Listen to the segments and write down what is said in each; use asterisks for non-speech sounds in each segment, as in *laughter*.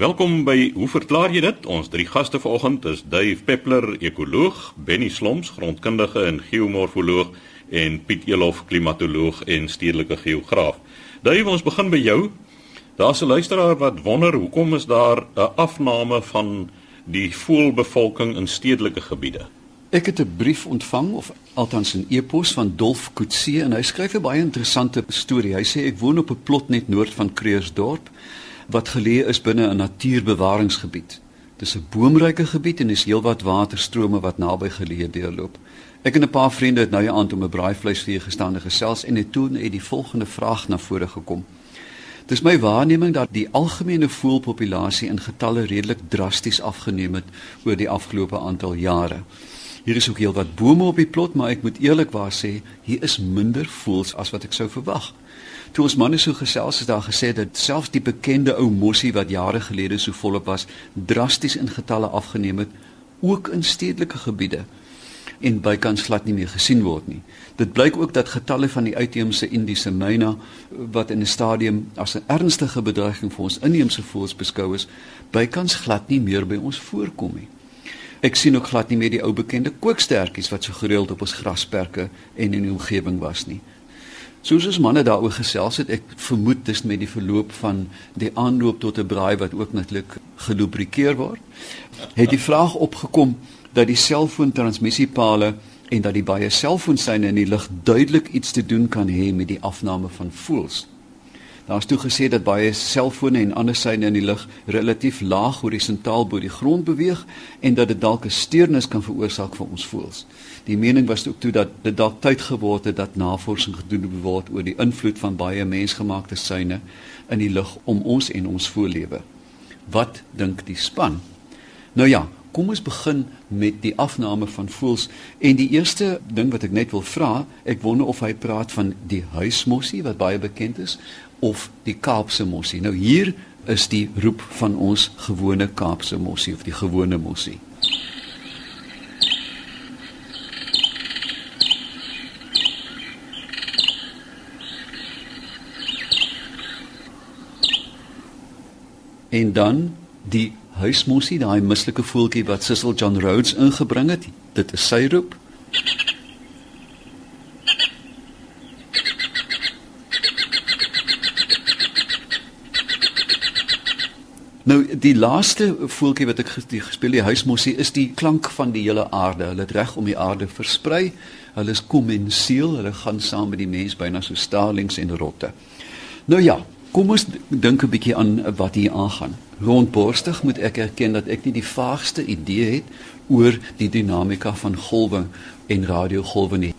Welkom by Hoe verklaar jy dit? Ons drie gaste vanoggend is Dave Peppler, ekoloog, Benny Sloms, grondkundige en geomorfoloog en Piet Elof, klimatoloog en stedelike geograaf. Dave, ons begin by jou. Daar's 'n luisteraar wat wonder hoekom is daar 'n afname van die voëlbevolking in stedelike gebiede? Ek het 'n brief ontvang of althans 'n e-pos van Dolf Kutse en hy skryf 'n baie interessante storie. Hy sê ek woon op 'n plot net noord van Creersdorp wat geleë is binne 'n natuurbewaringsgebied. Dis 'n boomryke gebied en dis heelwat waterstrome wat naby geleë deurloop. Ek en 'n paar vriende het nou ja aand om 'n braaivleisvuur gestaande gesels en het toe net die volgende vraag na vore gekom. Dis my waarneming dat die algemene voëlpopulasie in getalle redelik drasties afgeneem het oor die afgelope aantal jare. Hier is ook heelwat bome op die plot, maar ek moet eerlikwaar sê, hier is minder voëls as wat ek sou verwag. Toe ons manne so gesels het, daar gesê dat selfs die bekende ou mossie wat jare gelede so volop was, drasties in getalle afgeneem het, ook in stedelike gebiede en bykans glad nie meer gesien word nie. Dit blyk ook dat getalle van die uitheemse Indiese myna wat in 'n stadium as 'n ernstige bedreiging vir ons inheemse voëls beskou is, bykans glad nie meer by ons voorkom nie. Ek sien ook glad nie meer die ou bekende kookstertjies wat so gereeld op ons grasperke en in die omgewing was nie. Soos ons manne daaroor gesels het, ek vermoed dis met die verloop van die aanloop tot 'n braai wat ook natuurlik gelubrikeer word, het die vraag opgekom dat die selfoontransmissiepale en dat die baie selfoonsyne in die lug duidelik iets te doen kan hê met die afname van voëls. Daar is toe gesê dat baie selfone en ander syne in die lug relatief laag horisontaal bo die grond beweeg en dat dit dalk 'n steurnis kan veroorsaak vir ons voëls. Die mening was ook toe dat dit dalk tyd geword het dat navorsing gedoen word oor die invloed van baie mensgemaakte syne in die lug om ons en ons voorlewe. Wat dink die span? Nou ja, Kom ons begin met die afname van voëls en die eerste ding wat ek net wil vra, ek wonder of hy praat van die huismossie wat baie bekend is of die Kaapse mossie. Nou hier is die roep van ons gewone Kaapse mossie of die gewone mossie. En dan die huismosie, daai mislike voeltjie wat Cecil John Rhodes ingebring het. Dit is sy roep. Nou die laaste voeltjie wat ek gespeel die huismosie is die klank van die hele aarde. Hulle het reg om die aarde versprei. Hulle is kommensieel. Hulle gaan saam met die mens byna so starlings en rotte. Nou ja, Kom ons dink 'n bietjie aan wat hier aangaan. Rondborstig moet ek erken dat ek nie die vaagste idee het oor die dinamika van golwe en radiogolwe nie.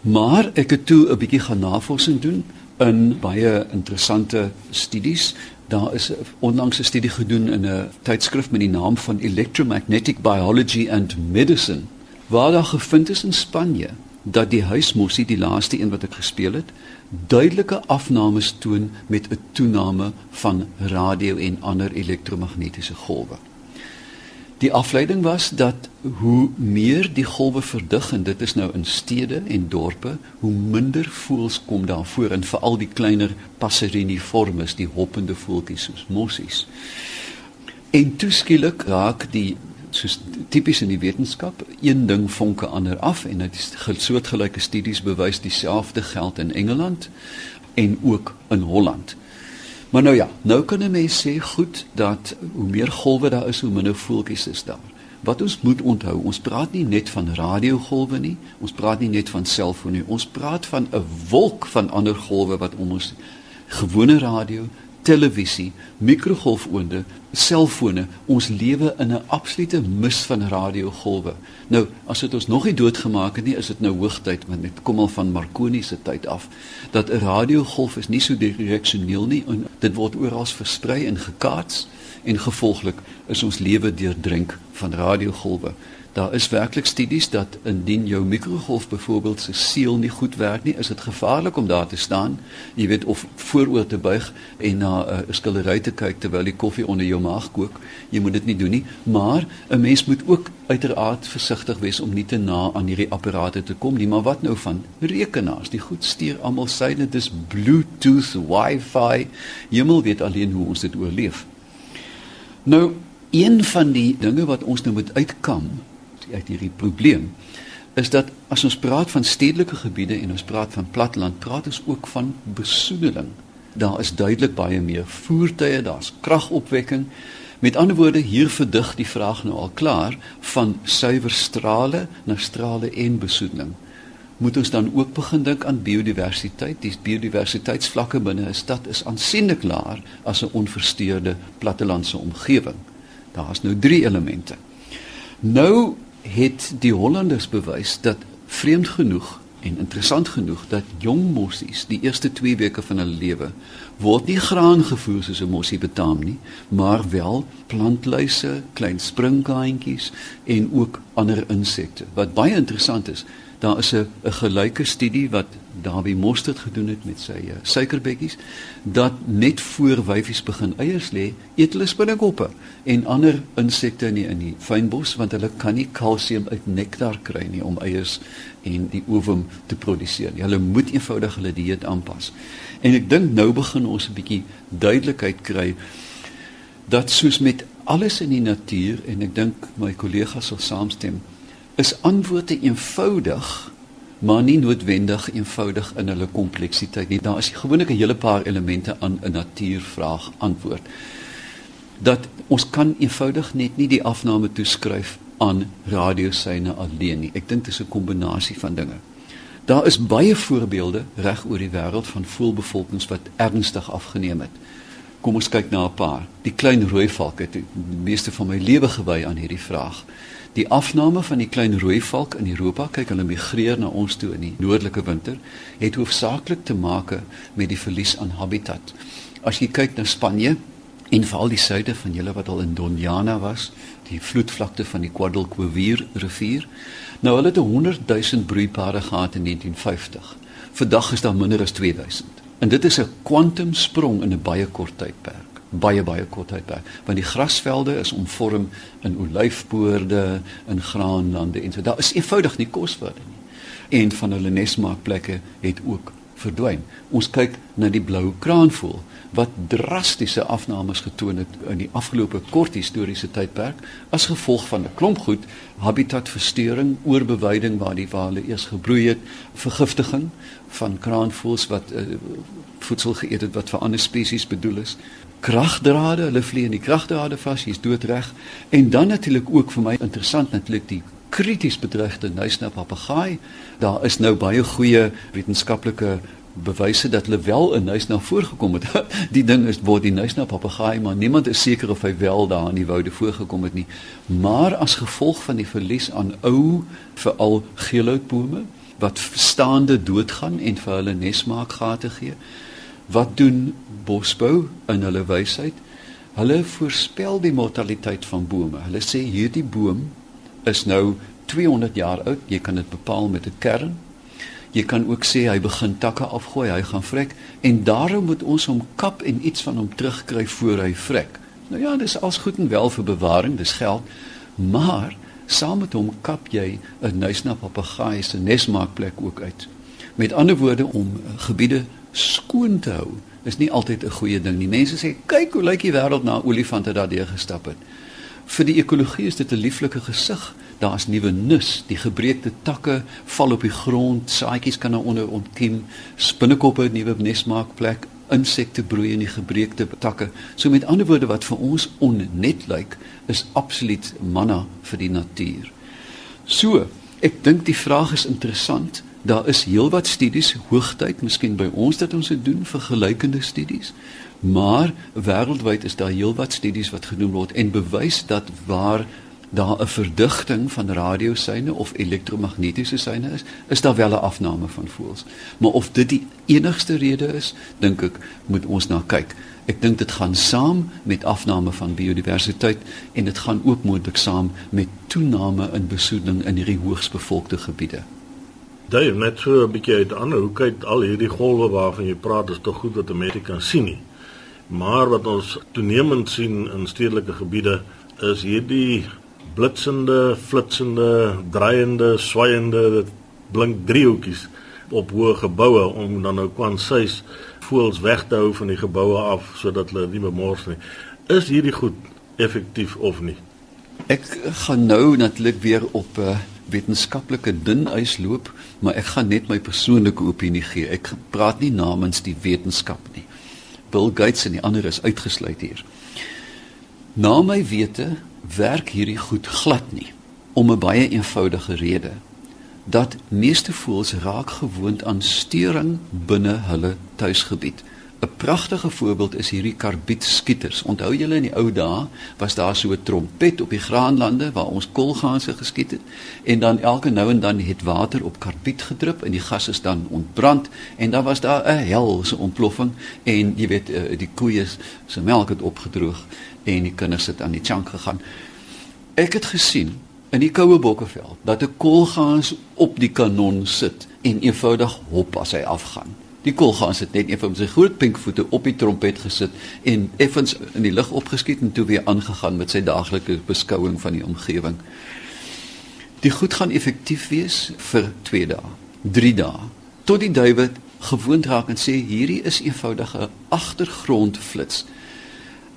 Maar ek het toe 'n bietjie gaan navorsing doen in baie interessante studies. Daar is onlangs 'n studie gedoen in 'n tydskrif met die naam van Electromagnetic Biology and Medicine waar daar gevind is in Spanje dat die huismossie die laaste een wat ek gespeel het duidelike afnames toon met 'n toename van radio en ander elektromagnetiese golwe. Die afleiding was dat hoe meer die golwe verdig en dit is nou in stede en dorpe, hoe minder voëls kom daar voor en veral die kleiner passeriniformes, die hoppende voeltjies soos mossies. En toeskielik raak die soos tipies in die wetenskap, een ding vonke ander af en dit soortgelyke studies bewys dieselfde geld in Engeland en ook in Holland. Maar nou ja, nou kan 'n mens sê goed dat hoe meer golwe daar is, hoe minder voeltjies is daar. Wat ons moet onthou, ons praat nie net van radiogolwe nie, ons praat nie net van selfoon nie, ons praat van 'n wolk van ander golwe wat om ons gewone radio, televisie, mikrogolfoonde, selfone, ons lewe in 'n absolute mis van radiogolwe. Nou, as dit ons nog nie doodgemaak het nie, is dit nou hoogtyd want dit kom al van Marconi se tyd af dat 'n radiogolf is nie so direksioneel nie en dit word oral versprei en gekaats en gevolglik is ons lewe deurdrink van radiogolwe. Daar is werklik studies dat indien jou mikrogolf byvoorbeeld se seël nie goed werk nie, is dit gevaarlik om daar te staan, jy weet of vooroor te buig en na eh, 'n uh, skillery te kyk terwyl die koffie onder jou maag kook. Jy moet dit nie doen nie, maar 'n mens moet ook uiteraard versigtig wees om nie te na aan hierdie apparate te kom nie. Maar wat nou van rekenaars? Die goed stuur almal syne dis Bluetooth, Wi-Fi. Moet weet alleen hoe ons dit oorleef. Nou, een van die dinge wat ons nou moet uitkam uit hierdie probleem is dat as ons praat van stedelike gebiede en ons praat van platteland, praat ons ook van besoedeling. Daar is duidelik baie meer voertuie, daar's kragopwekking. Met ander woorde, hier verdig die vraag nou al klaar van suiwer strale na strale en besoedeling. Moet ons dan ook begin dink aan biodiversiteit? Die biodiversiteitsvlakke binne 'n stad is aansienlik laer as 'n onversteurde plattelandse omgewing. Daar's nou drie elemente. Nou het die Hollanders bewys dat vreemd genoeg en interessant genoeg dat jong mossies die eerste 2 weke van hulle lewe word nie graan gevoer soos 'n mossie betaam nie, maar wel plantluise, klein springkaantjies en ook ander insekte. Wat baie interessant is, daar is 'n 'n gelyke studie wat Dawie Mostert gedoen het met sy uh, suikerbekkies dat net voor wyfies begin eiers lê, eet hulle spinnekoppe en ander insekte in die, in die fynbos want hulle kan nie kalsium uit nektar kry nie om eiers en die ovum te produseer. Hulle moet eenvoudig hulle dieet aanpas. En ek dink nou begin ons 'n bietjie duidelikheid kry dat soos met alles in die natuur en ek dink my kollegas sal saamstem is antwoorde eenvoudig maar nie noodwendig eenvoudig in hulle kompleksiteit nie. Daar is gewoonlik 'n hele paar elemente aan 'n natuurvraag antwoord. Dat ons kan eenvoudig net nie die afname toeskryf aan radiosyne alleen nie. Ek dink dit is 'n kombinasie van dinge. Daar is baie voorbeelde reg oor die wêreld van voëlbevolkings wat ernstig afgeneem het. Kom ons kyk na 'n paar. Die klein rooi valk het die meeste van my lewe gewy aan hierdie vraag. Die afname van die klein rooi valk in Europa, kyk hulle migreer na ons toe in die noordelike winter, het hoofsaaklik te maak met die verlies aan habitat. As jy kyk na Spanje en veral die suide van julle wat al in Doñana was, die vloedvlakte van die Guadalquivir rivier, nou hulle het 100 000 broeipare gehad in 1950. Vandag is daar minder as 2000. En dit is 'n kwantumsprong in 'n baie kort tydperk baie baie kort tydperk want die grasvelde is omvorm in olyfboorde in graanlande en so. Daar is eenvoudig nie kos vir hulle nie. En van hulle nesmaakplekke het ook verdwyn. Ons kyk na die blou kraanvoël wat drastiese afnames getoon het in die afgelope kort historiese tydperk as gevolg van 'n klomp goed habitatversteuring oorbeweiding waar die hulle eers gebroei het vergiftiging van kraanvoëls wat uh, voedsel geëet het wat vir ander spesies bedoel is kragdrade, hulle vlieg in die kragdrade vas, hy's doodreg. En dan natuurlik ook vir my interessant natuurlik die krities bedreigde nuisnap papegaai. Daar is nou baie goeie wetenskaplike bewyse dat hulle wel in nuisnap voorgekom het. *laughs* die ding is word die nuisnap papegaai, maar niemand is seker of hy wel daar in die woude voorgekom het nie. Maar as gevolg van die verlies aan ou veral geelhoutbome wat staande doodgaan en vir hulle nesmaakgate gee, wat doen bosbou in hulle wysheid? Hulle voorspel die mortaliteit van bome. Hulle sê hierdie boom is nou 200 jaar oud. Jy kan dit bepaal met 'n kern. Jy kan ook sê hy begin takke afgooi, hy gaan vrek en daarom moet ons hom kap en iets van hom terugkry voor hy vrek. Nou ja, dis als goed en wel vir bewaring, dis geld. Maar saam met hom kap jy 'n nuisnap papegaai se nesmaakplek ook uit. Met ander woorde om gebiede skoon te hou is nie altyd 'n goeie ding nie. Mense sê, "Kyk hoe lyk die wêreld na olifante daardeur gestap het." Vir die ekologie is dit 'n lieflike gesig. Daar's nuwe nus, die gebreekte takke val op die grond, saaitjies kan daaronder ontkiem, spinnekoppe nuwe nesmaakplek, insekte broei in die gebreekte takke. So met ander woorde wat vir ons onnet lyk, is absoluut manna vir die natuur. So, ek dink die vraag is interessant daar is heelwat studies hoogtyd miskien by ons dat ons dit doen vergelykende studies maar wêreldwyd is daar heelwat studies wat gedoen word en bewys dat waar daar 'n verdigting van radiosyne of elektromagnetiese syne is is daar wel 'n afname van voëls maar of dit die enigste rede is dink ek moet ons na kyk. Ek dink dit gaan saam met afname van biodiversiteit en dit gaan ook moontlik saam met toename in besoedeling in hierdie hoogs bevolkte gebiede Dave, net so 'n bietjie uit 'n ander hoek uit al hierdie golwe waarvan jy praat, is tog goed dat mense kan sien nie. Maar wat ons toenemend sien in stedelike gebiede is hierdie blitsende, flitsende, draaiende, swaaiende blink driehoekies op hoë geboue om dan nou kwansuis voels weg te hou van die geboue af sodat hulle nie bemors nie. Is hierdie goed effektief of nie? Ek gaan nou natuurlik weer op 'n uh, eh, wetenskaplike dun ys loop, maar ek gaan net my persoonlike opinie gee. Ek praat nie namens die wetenskap nie. Bill Gates en die ander is uitgesluit hier. Na my wete werk hierdie goed glad nie om 'n baie eenvoudige rede dat meeste voëls raak gewoond aan steuring binne hulle tuisgebied. 'n Pragtige voorbeeld is hierdie karbietskieters. Onthou julle in die ou dae was daar so 'n trompet op die graanlande waar ons kolgaanse geskiet het en dan elke nou en dan het water op karbiet gedrup en die gas is dan ontbrand en dan was daar 'n helse ontploffing en jy weet eh, die koeie se melk het opgedroog en die kinders het aan die chunk gegaan. Ek het gesien in die koue bokkevel dat 'n kolgaans op die kanon sit en eenvoudig hop as hy afgaan. Die kolgaans het net eenvoudig met sy groot pink voete op die trompet gesit en effens in die lug opgeskiet en toe weer aangegaan met sy daaglikse beskouing van die omgewing. Die goed gaan effektief wees vir 2 dae, 3 dae, tot die duwe gewoond raak en sê hierdie is eenvoudige agtergrondflits.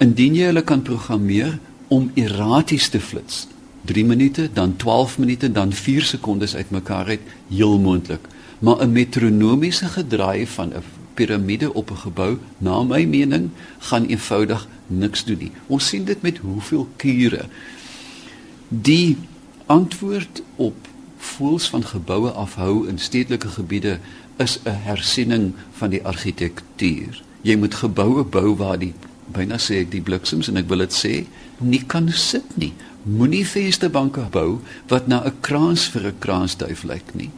Indien jy hulle kan programmeer om erraties te flits, 3 minute, dan 12 minute, dan 4 sekondes uitmekaar uit, heel moontlik. Maar 'n metronomiese gedraai van 'n piramide op 'n gebou, na my mening, gaan eenvoudig niks doen nie. Ons sien dit met hoeveel kure. Die antwoord op voels van geboue afhou in stedelike gebiede is 'n hersiening van die argitektuur. Jy moet geboue bou waar die byna sê ek die bliksems en ek wil dit sê, nie kan sit nie moenie vensterbanke bou wat na 'n kraans vir 'n kraansduif lyk nie.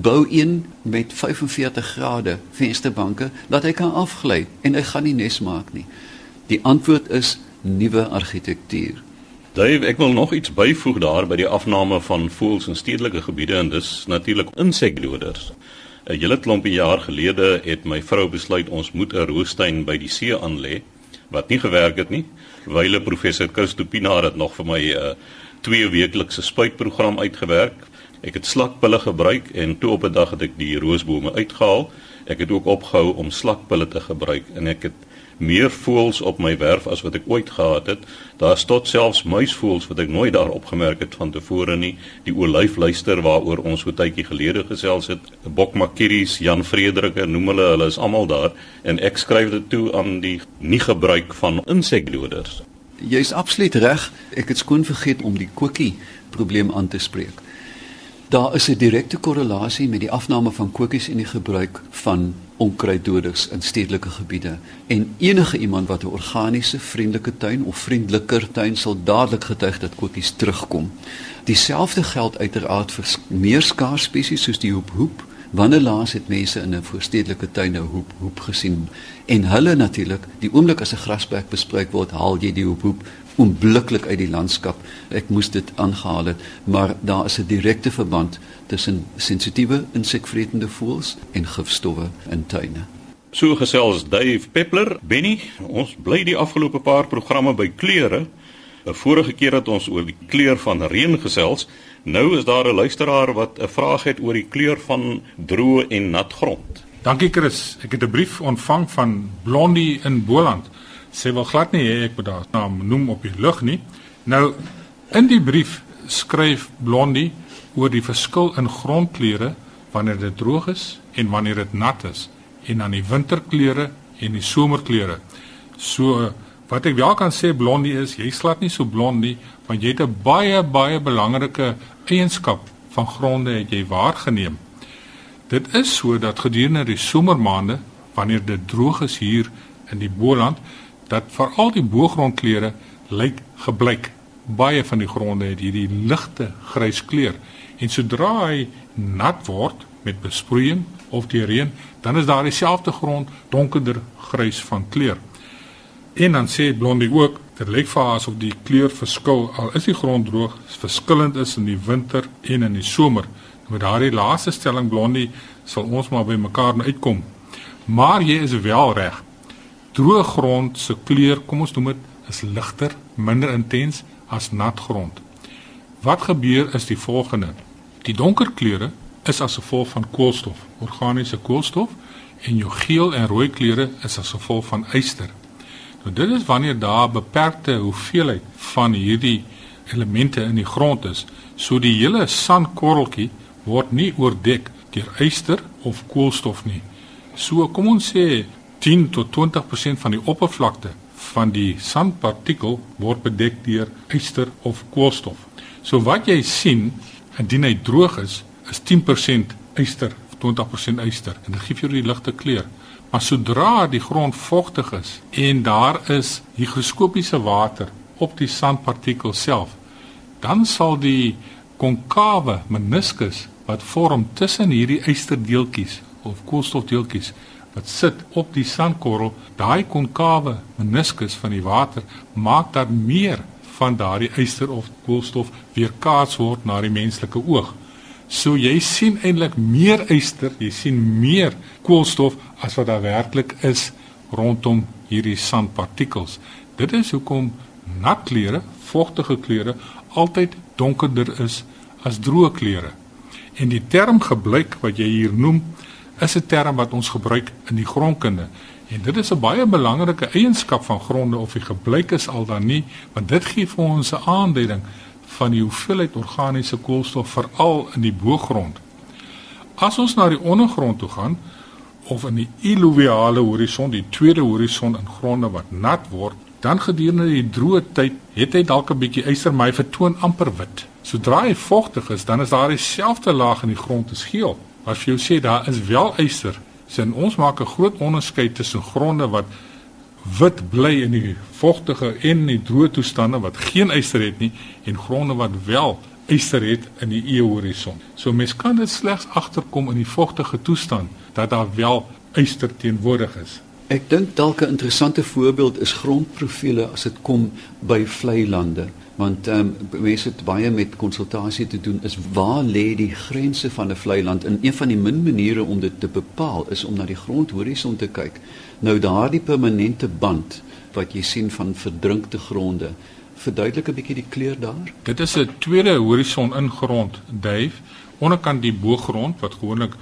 Bou een met 45 grade vensterbanke dat hy kan afgly en hy gaan nie nes maak nie. Die antwoord is nuwe argitektuur. Dave, ek wil nog iets byvoeg daar by die afname van voëls in stedelike gebiede en dis natuurlik insekdoders. 'n Hele klompie jaar gelede het my vrou besluit ons moet 'n roostuin by die see aanlê wat nie gewerk het nie. Wyle professor Kustopina het nog vir my 'n uh, twee weeklikse spuitprogram uitgewerk. Ek het slakpille gebruik en toe op 'n dag het ek die roosbome uitgehaal. Ek het ook opgehou om slakpille te gebruik en ek het meer voëls op my werf as wat ek ooit gehad het. Daar's tot selfs muisvoëls wat ek nooit daar opgemerk het van tevore nie. Die olyfluister waaroor ons so tydjie gelede gesels het, bokmakkeries, Jan Frederik, noem hulle, hulle is almal daar en ek skryf dit toe aan die nie gebruik van insekdoders. Jy's absoluut reg. Ek het skoon vergeet om die kokkie probleem aan te spreek. Daar is 'n direkte korrelasie met die afname van kokkies en die gebruik van onkruiddoders in stedelike gebiede en enige iemand wat 'n organiese vriendelike tuin of vriendeliker tuin sal dadelik getuig dat kokkies terugkom. Dieselfde geld uiteraard vir meer skaars spesies soos die hoephoep. Wanneer laas het mense in 'n voorstedelike tuin 'n hoep hoep gesien en hulle natuurlik die oomblik as 'n grasperk bespreek word, haal jy die hoephoep onmiddellik uit die landskap. Ek moes dit aangehaal het, maar daar is 'n direkte verband tussen sensitiewe insekvretende voëls en gifstowwe in tuine. So gesels Dave Peppler, Benny, ons bly die afgelope paar programme by kleure. 'n Vorige keer het ons oor die kleur van reën gesels. Nou is daar 'n luisteraar wat 'n vraag het oor die kleur van droë en nat grond. Dankie Chris. Ek het 'n brief ontvang van Blondie in Boland. Sy wil glad nie hê ek moet haar naam noem op die lug nie. Nou in die brief skryf Blondie oor die verskil in grondkleure wanneer dit droog is en wanneer dit nat is en dan die winterkleure en die somerkleure. So wat ek wel kan sê Blondie is jy slat nie so blondie want jy het 'n baie baie belangrike eienskap van gronde het jy waargeneem. Dit is so dat gedurende die somermaande wanneer dit droog is hier in die Boland dat veral die boogrondkleure lyk gebleik. Baie van die gronde het hierdie ligte grys kleur en sodra hy nat word met besproeiing of die reën, dan is daar dieselfde grond donkerder grys van kleur. En dan sê Blondie ook, dit lyk vir haar asof die kleur verskil al is die grond droog, verskillend is in die winter en in die somer. Met daardie laaste stelling Blondie sal ons maar by mekaar nou uitkom. Maar jy is wel reg. Droë grond se kleur, kom ons noem dit, is ligter, minder intens as nat grond. Wat gebeur is die volgende. Die donker kleure is as gevolg van koolstof, organiese koolstof en jou geel en rooi kleure is as gevolg van yster. Nou dit is wanneer daar 'n beperkte hoeveelheid van hierdie elemente in die grond is, so die hele sandkorreltjie word nie oordek deur yster of koolstof nie. So kom ons sê 10 tot 20% van die oppervlakte van die sandpartikel word bedek deur yster of koolstof. So wat jy sien indien hy droog is, is 10% yster, 20% yster en dit gee vir jou die ligte kleur. Maar sodra die grond vogtig is en daar is higroskopiese water op die sandpartikel self, dan sal die konkawe meniskus wat vorm tussen hierdie ysterdeeltjies of koolstofdeeltjies wat sit op die sandkorrel, daai konkawe meniskus van die water maak dat meer van daardie yster of koolstof weer kaats word na die menslike oog. So jy sien eintlik meer yster, jy sien meer koolstof as wat daar werklik is rondom hierdie sandpartikels. Dit is hoekom nat klere, vogtige klere altyd donkerder is as droë klere. En die term gebleik wat jy hier noem, is 'n term wat ons gebruik in die grondkunde. En dit is 'n baie belangrike eienskap van gronde of hy gebleik is al dan nie, want dit gee vir ons 'n aanduiding van die hoeveelheid organiese koolstof veral in die boogrond. As ons na die ondergrond toe gaan of in die illuviale horison, die tweede horison in gronde wat nat word, dan gedurende die droë tyd het hy dalk 'n bietjie yster, maar hy vertoon amper wit. Sodra hy vogtig is, dan is daar dieselfde laag in die grond as geel. As jy sê daar is wel yster, sien ons maak 'n groot onderskeid tussen gronde wat wit bly in die vogtige en die droë toestande wat geen yster het nie en gronde wat wel yster het in die eehorison. So mens kan dit slegs agterkom in die vogtige toestand dat daar wel yster teenwoordig is. Ek dink dalk 'n interessante voorbeeld is grondprofiele as dit kom by vlei lande want ehm um, mense het baie met konsultasie te doen is waar lê die grense van 'n vlei land en een van die min maniere om dit te bepaal is om na die grondhorison te kyk nou daardie permanente band wat jy sien van verdrinkte gronde verduidelik 'n bietjie die kleur daar. Dit is 'n tweede horison in grond Dave. Onderkant die boogrond wat gewoonlik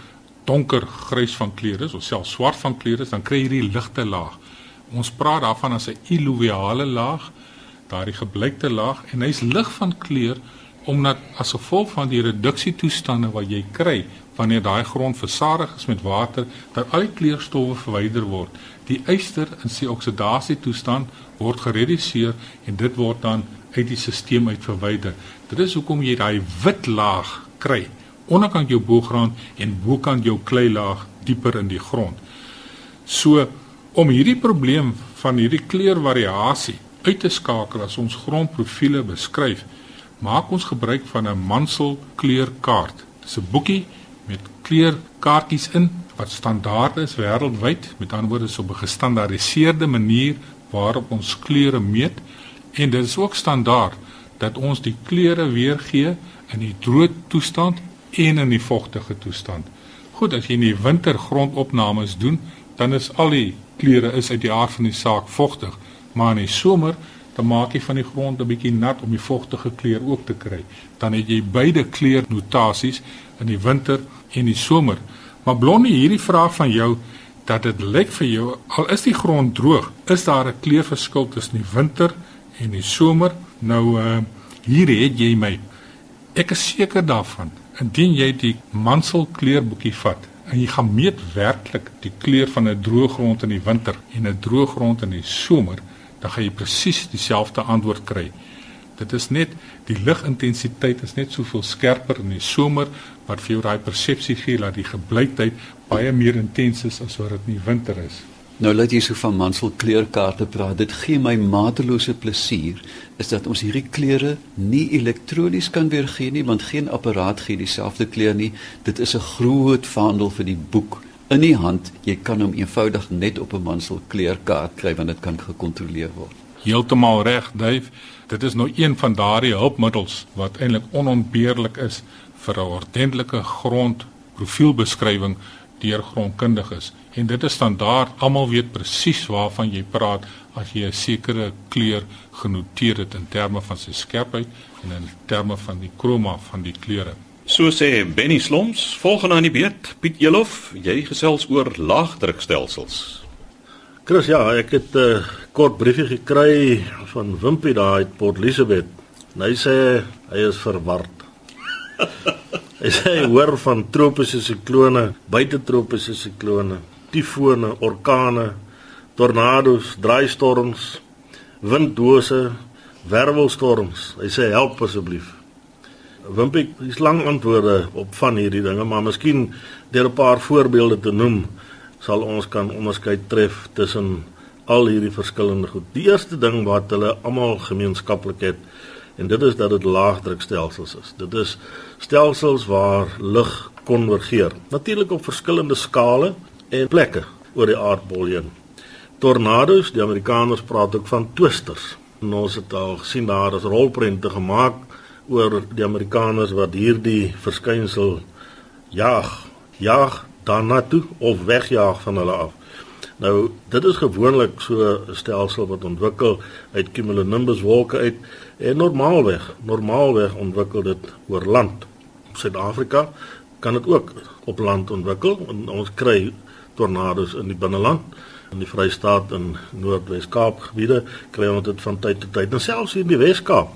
donker grys van kleur is of selfs swart van kleur is dan kry jy hierdie ligte laag. Ons praat daarvan as 'n illuviale laag daardie gebleikte laag en hy's lig van kleur omdat as gevolg van die reduksietoestande wat jy kry wanneer daai grond versadig is met water dat al die kleurstowwe verwyder word. Die yster in sy oksidasietoestand word gereduseer en dit word dan uit die stelsel uit verwyder. Dit is hoekom jy daai wit laag kry onderkant jou boogrond en bokant jou klei laag dieper in die grond. So om hierdie probleem van hierdie kleurvariasie uit te skakel as ons grondprofiele beskryf, maak ons gebruik van 'n Mansell kleurkaart. Dis 'n boekie met kleurkaartjies in wat standaard is wêreldwyd, met ander woorde so 'n gestandaardiseerde manier waarop ons kleure meet. En dit is ook standaard dat ons die kleure weergee in die droë toestand en in die vogtige toestand. Goed, as jy in die winter grondopnames doen, dan is al die kleure is uit die aard van die saak vogtig maar in die somer dan maak jy van die grond 'n bietjie nat om die vogtige kleur ook te kry. Dan het jy beide kleurnotasies in die winter en die somer. Maar blondie, hierdie vraag van jou dat dit lyk vir jou al is die grond droog, is daar 'n kleurverskil tussen die winter en die somer? Nou uh hier het jy my. Ek is seker daarvan. Indien jy die Mansell kleurboekie vat en jy gaan meet werklik die kleur van 'n droë grond in die winter en 'n droë grond in die somer, dan gaan jy presies dieselfde antwoord kry. Dit is net die ligintensiteit is net soveel skerper in die somer wat vir jou daai persepsie gee dat die gebleikheid baie meer intens is as wat dit in die winter is. Nou laat jy so van Mansell kleurkaarte praat. Dit gee my matelose plesier is dat ons hierdie kleure nie elektronies kan weergee nie want geen apparaat gee dieselfde kleur nie. Dit is 'n groot vaandel vir die boek in die hand. Jy kan hom eenvoudig net op 'n mansel kleurkaart kry want dit kan gekontroleer word. Heeltemal reg, Dave. Dit is nou een van daardie hulpmiddels wat eintlik onontbeerlik is vir 'n ordentlike grondprofielbeskrywing deur grondkundiges. En dit is standaard, almal weet presies waarvan jy praat as jy 'n sekere kleur genoteer het in terme van sy skerpheid en in terme van die kroma van die kleure. So sê Benny Sloms, volgende aan die beurt, Piet Elof, jy gesels oor laagdrukstelsels. Chris, ja, ek het 'n uh, kort briefie gekry van Wimpie daar uit Port Elizabeth. Hy sê hy is verward. *laughs* hy sê hy hoor van tropiese siklone, buitetropiese siklone, tifone, orkane, tornado's, draaistorms, winddose, wervelstorms. Hy sê help asseblief. Wimpie, dis lang antwoorde op van hierdie dinge, maar miskien deur 'n paar voorbeelde te noem sal ons kan onderskei tref tussen al hierdie verskillende goed. Die eerste ding wat hulle almal gemeenskaplik het en dit is dat dit laagdrukstelsels is. Dit is stelsels waar lug konvergeer. Natuurlik op verskillende skale en plekke oor die aardbol heen. Tornado's, die Amerikaners praat ook van twisters. En ons het al gesien daar is rolprente gemaak oor die Amerikaners wat hierdie verskynsel jaag, jaag daarna toe of wegjaag van hulle af. Nou, dit is gewoonlik so 'n stelsel wat ontwikkel uit cumulonimbus wolke uit en normaalweg, normaalweg ontwikkel dit oor land. Suid-Afrika kan dit ook op land ontwikkel en ons kry tornado's in die binneland in die Vrystaat en Noordwes-Kaap gebiede kry ons dit van tyd tot tyd. En selfs hier in die Wes-Kaap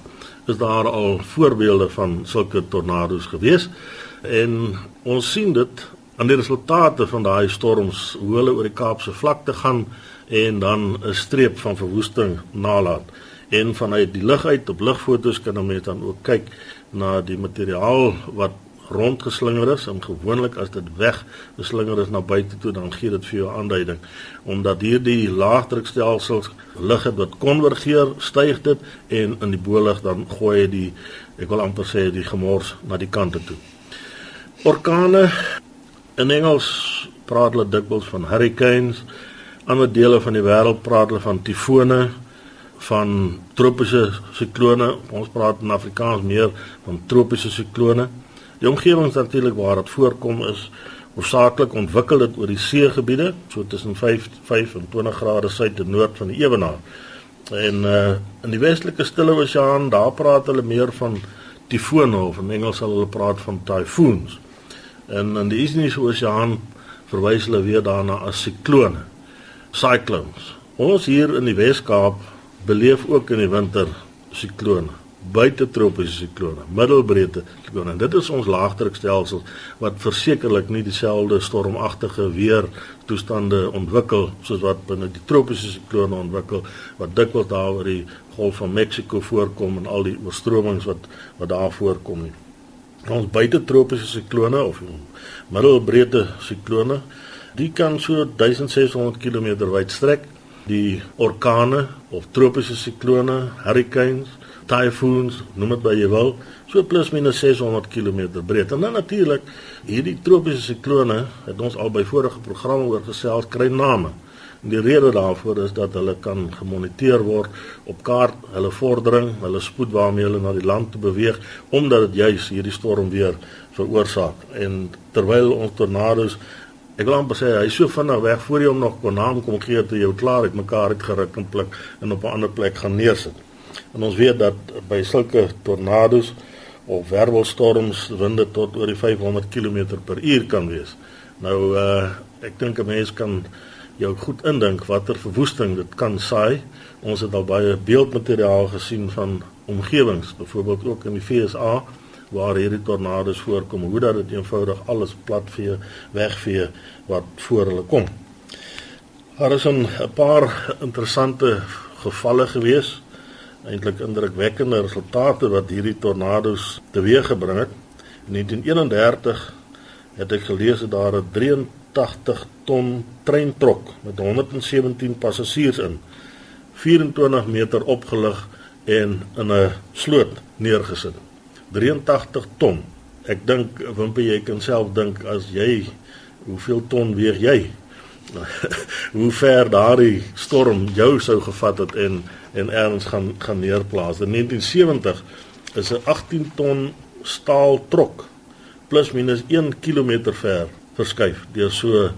is daar al voorbeelde van sulke tornado's gewees. En ons sien dit aan die resultate van daai storms hoe hulle oor die Kaapse vlakte gaan en dan 'n streep van verwoesting nalat. En vanuit die lug uit op lugfoto's kan 'n mens dan ook kyk na die materiaal wat rondgeslinger is en gewoonlik as dit weg geslinger is na buite toe dan gee dit vir jou aanduiding. Omdat hierdie laagdrukstelsels lug het wat konvergeer styg dit en in die bolig dan gooi hy die ek wil amper sê die gemors na die kante toe. Orkane in Engels praat hulle dikwels van hurricanes ander dele van die wêreld praat hulle van tifone van tropiese siklone. Ons praat in Afrikaans meer van tropiese siklone Die omgewings natuurlik waar dit voorkom is hoofsaaklik ontwikkel dit oor die seegebiede, so tussen 5 25 grade suid en noord van die ewenaar. En uh in die westelike Stille Oseaan, daar praat hulle meer van tifone of in Engels sal hulle praat van typhoons. En in die Indiese Oseaan verwys hulle weer daarna as siklone, cyclones. Ons hier in die Wes-Kaap beleef ook in die winter siklone buite tropiese siklone, middelbreedte siklone. Dit is ons laagdrukstelsel wat versekerlik nie dieselfde stormagtige weer toestande ontwikkel soos wat binne die tropiese siklone ontwikkel wat dikwels daar oor die Golf van Mexico voorkom en al die oorstromings wat wat daar voorkom nie. Ons buite tropiese siklone of middelbreedte siklone, die kan so 1600 km wyd strek. Die orkane of tropiese siklone, hurricanes tyfoons, noem dit wat jy wil, so plus minus 600 km breed. En dan natuurlik, hierdie tropiese siklone het ons al by vorige programme oor gesels kry name. En die rede daarvoor is dat hulle kan gemoniteer word op kaart, hulle vordering, hulle spoed waarmee hulle na die land toe beweeg omdat dit juis hierdie storm weer veroorsaak. En terwyl ons tornado's ek wil amper sê hy so vinnig weg voor jy hom nog kon naam kom gee te jou klaar het mekaar uitgeruk en pluk en op 'n ander plek gaan neersit. En ons weet dat by sulke tornado's of wervelstorms winde tot oor die 500 km/h kan wees. Nou uh ek dink 'n mens kan jou goed indink watter verwoesting dit kan saai. Ons het al baie beeldmateriaal gesien van omgewings, byvoorbeeld ook in die FSA waar hierdie tornado's voorkom, hoe dat dit eenvoudig alles platvee, wegvee wat voor hulle kom. Daar is 'n paar interessante gevalle gewees eintlik indrukwekkende resultate wat hierdie tornado's teweeggebring het. In 1931 het ek gelees dat daar 'n 83 ton treintrok met 117 passasiers in 24 meter opgelig en in 'n sloot neergesit. 83 ton. Ek dink Wimpie jy kan self dink as jy hoeveel ton weeg jy? *laughs* hoe ver daardie storm jou sou gevat het en en erns gaan gaan neerplaas. In 1970 is 'n 18 ton staal trok plus minus 1 km ver verskuif deur so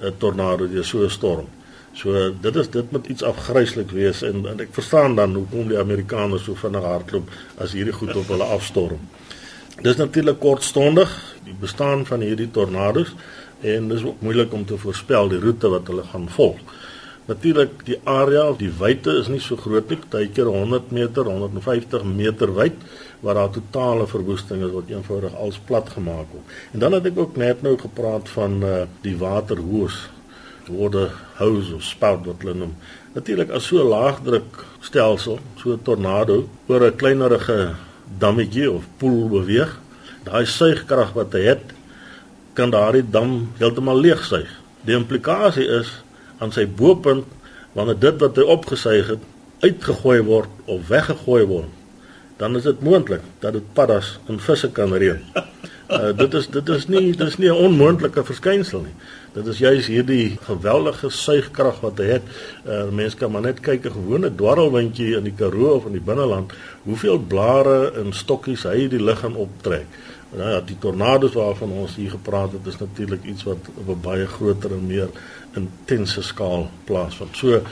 'n tornado, deur so 'n storm. So dit is dit moet iets afgryslik wees en, en ek verstaan dan hoekom die Amerikaners so vinnig hardloop as hierdie goed op hulle afstorm. Dis natuurlik kortstondig die bestaan van hierdie tornado's en dis ook moeilik om te voorspel die roete wat hulle gaan volg. Natuurlik die area of die wyte is nie so groot nie, baie keer 100 meter, 150 meter wyd waar daar totale verwoesting is wat eenvoudig als plat gemaak word. En dan het ek ook net nou gepraat van uh, die waterhoos, water hose of spout wat hulle noem. Natuurlik as so 'n laagdruk stelsel, so 'n tornado oor 'n kleinerige dammetjie of poel beweeg, daai suigkrag wat hy het, kan daardie dam heeltemal leegsuig. Die implikasie is aan sy bopunt wanneer dit wat hy opgesuig het uitgegooi word of weggegooi word, dan is dit moontlik dat dit paddas en visse kan reën. Uh, *laughs* dit is dit is nie dit is nie 'n onmoontlike verskynsel nie. Dit is juis hierdie geweldige suigkrag wat hy het. Uh, mense kan maar net kyk 'n gewone dwarrelwindjie in die Karoo of in die binneland, hoeveel blare en stokkies hy die lug gaan optrek. Nou ja, die tornado's waarvan ons hier gepraat het, is natuurlik iets wat op 'n baie groter en meer intense skaal plaasvind. So,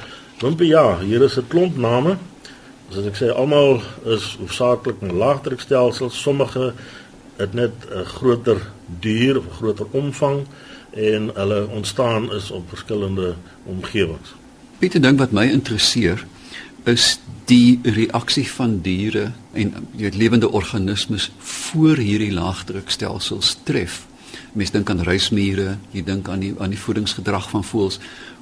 wimpie ja, hier is 'n klomp name. Soos ek sê, almal is hoofsaaklik 'n laagdrukstelsel, sommige het net 'n groter duur of 'n groter omvang en hulle ontstaan is op verskillende omgewings. Pieter ding wat my interesseer is die reaksie van diere en die lewende organismes voor hierdie laagdrukstelsels tref. Mens dink aan reismure, jy dink aan die aan die voedingsgedrag van voëls.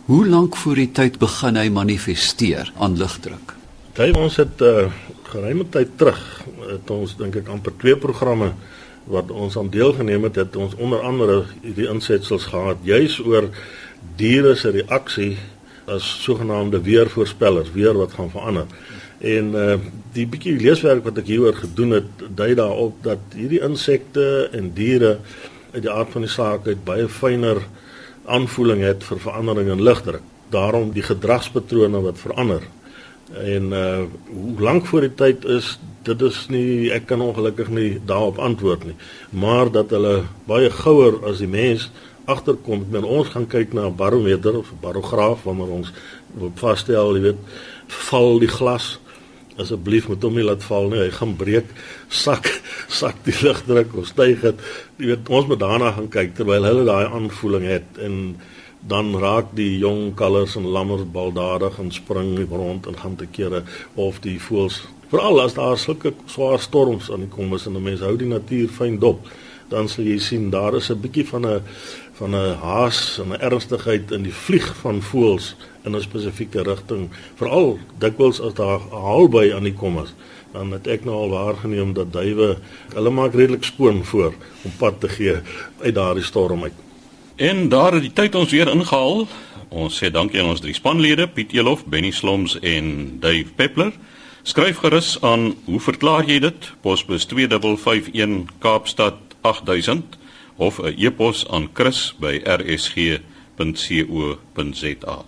Hoe lank voor die tyd begin hy manifesteer aan lugdruk? Kyk ons het uh, geruime tyd terug het ons dink ek amper twee programme wat ons aan deelgeneem het, het ons onder andere hierdie insetsels gehad juis oor diere se reaksie as sogenaamde weervoorspellers, weer wat gaan verander. En uh die bietjie leeswerk wat ek hieroor gedoen het, dui daarop dat hierdie insekte en diere uit die aard van die saak uit baie fyner aanvoeling het vir verandering in lugdruk. Daarom die gedragspatrone wat verander. En uh hoe lank voor die tyd is dit is nie ek kan ongelukkig nie daarop antwoord nie. Maar dat hulle baie gouer as die mens agterkom, men ons gaan kyk na 'n barometer of 'n barograaf wanneer ons vasstel, jy weet, val die glas asseblief moet hom nie laat val nie. Hy gaan breek, sak *laughs* sak die lugdruk of styg dit. Jy weet, ons moet daarna gaan kyk terwyl hulle daai aanvoeling het en dan raak die jong kalvers en lammers baldadig en spring rond en gaan te kere of die voëls veral as daar sulke swaar storms aan die kom is en 'n mens hou die natuur fyn dop dan sal jy sien daar is 'n bietjie van 'n van 'n haas en 'n ernstigheid in die vlieg van voëls in 'n spesifieke rigting veral dikwels as daar haalby aan die kom is dan het ek nou al waargeneem dat duwe hulle maak redelik skoon voor om pad te gee uit daardie storm uit En daar het die tyd ons weer ingehaal. Ons sê dankie aan ons drie spanlede, Piet Elof, Benny Sloms en Dave Peppler. Skryf gerus aan, hoe verklaar jy dit? Posbus 2551 Kaapstad 8000 of 'n e-pos aan chris@rsg.co.za.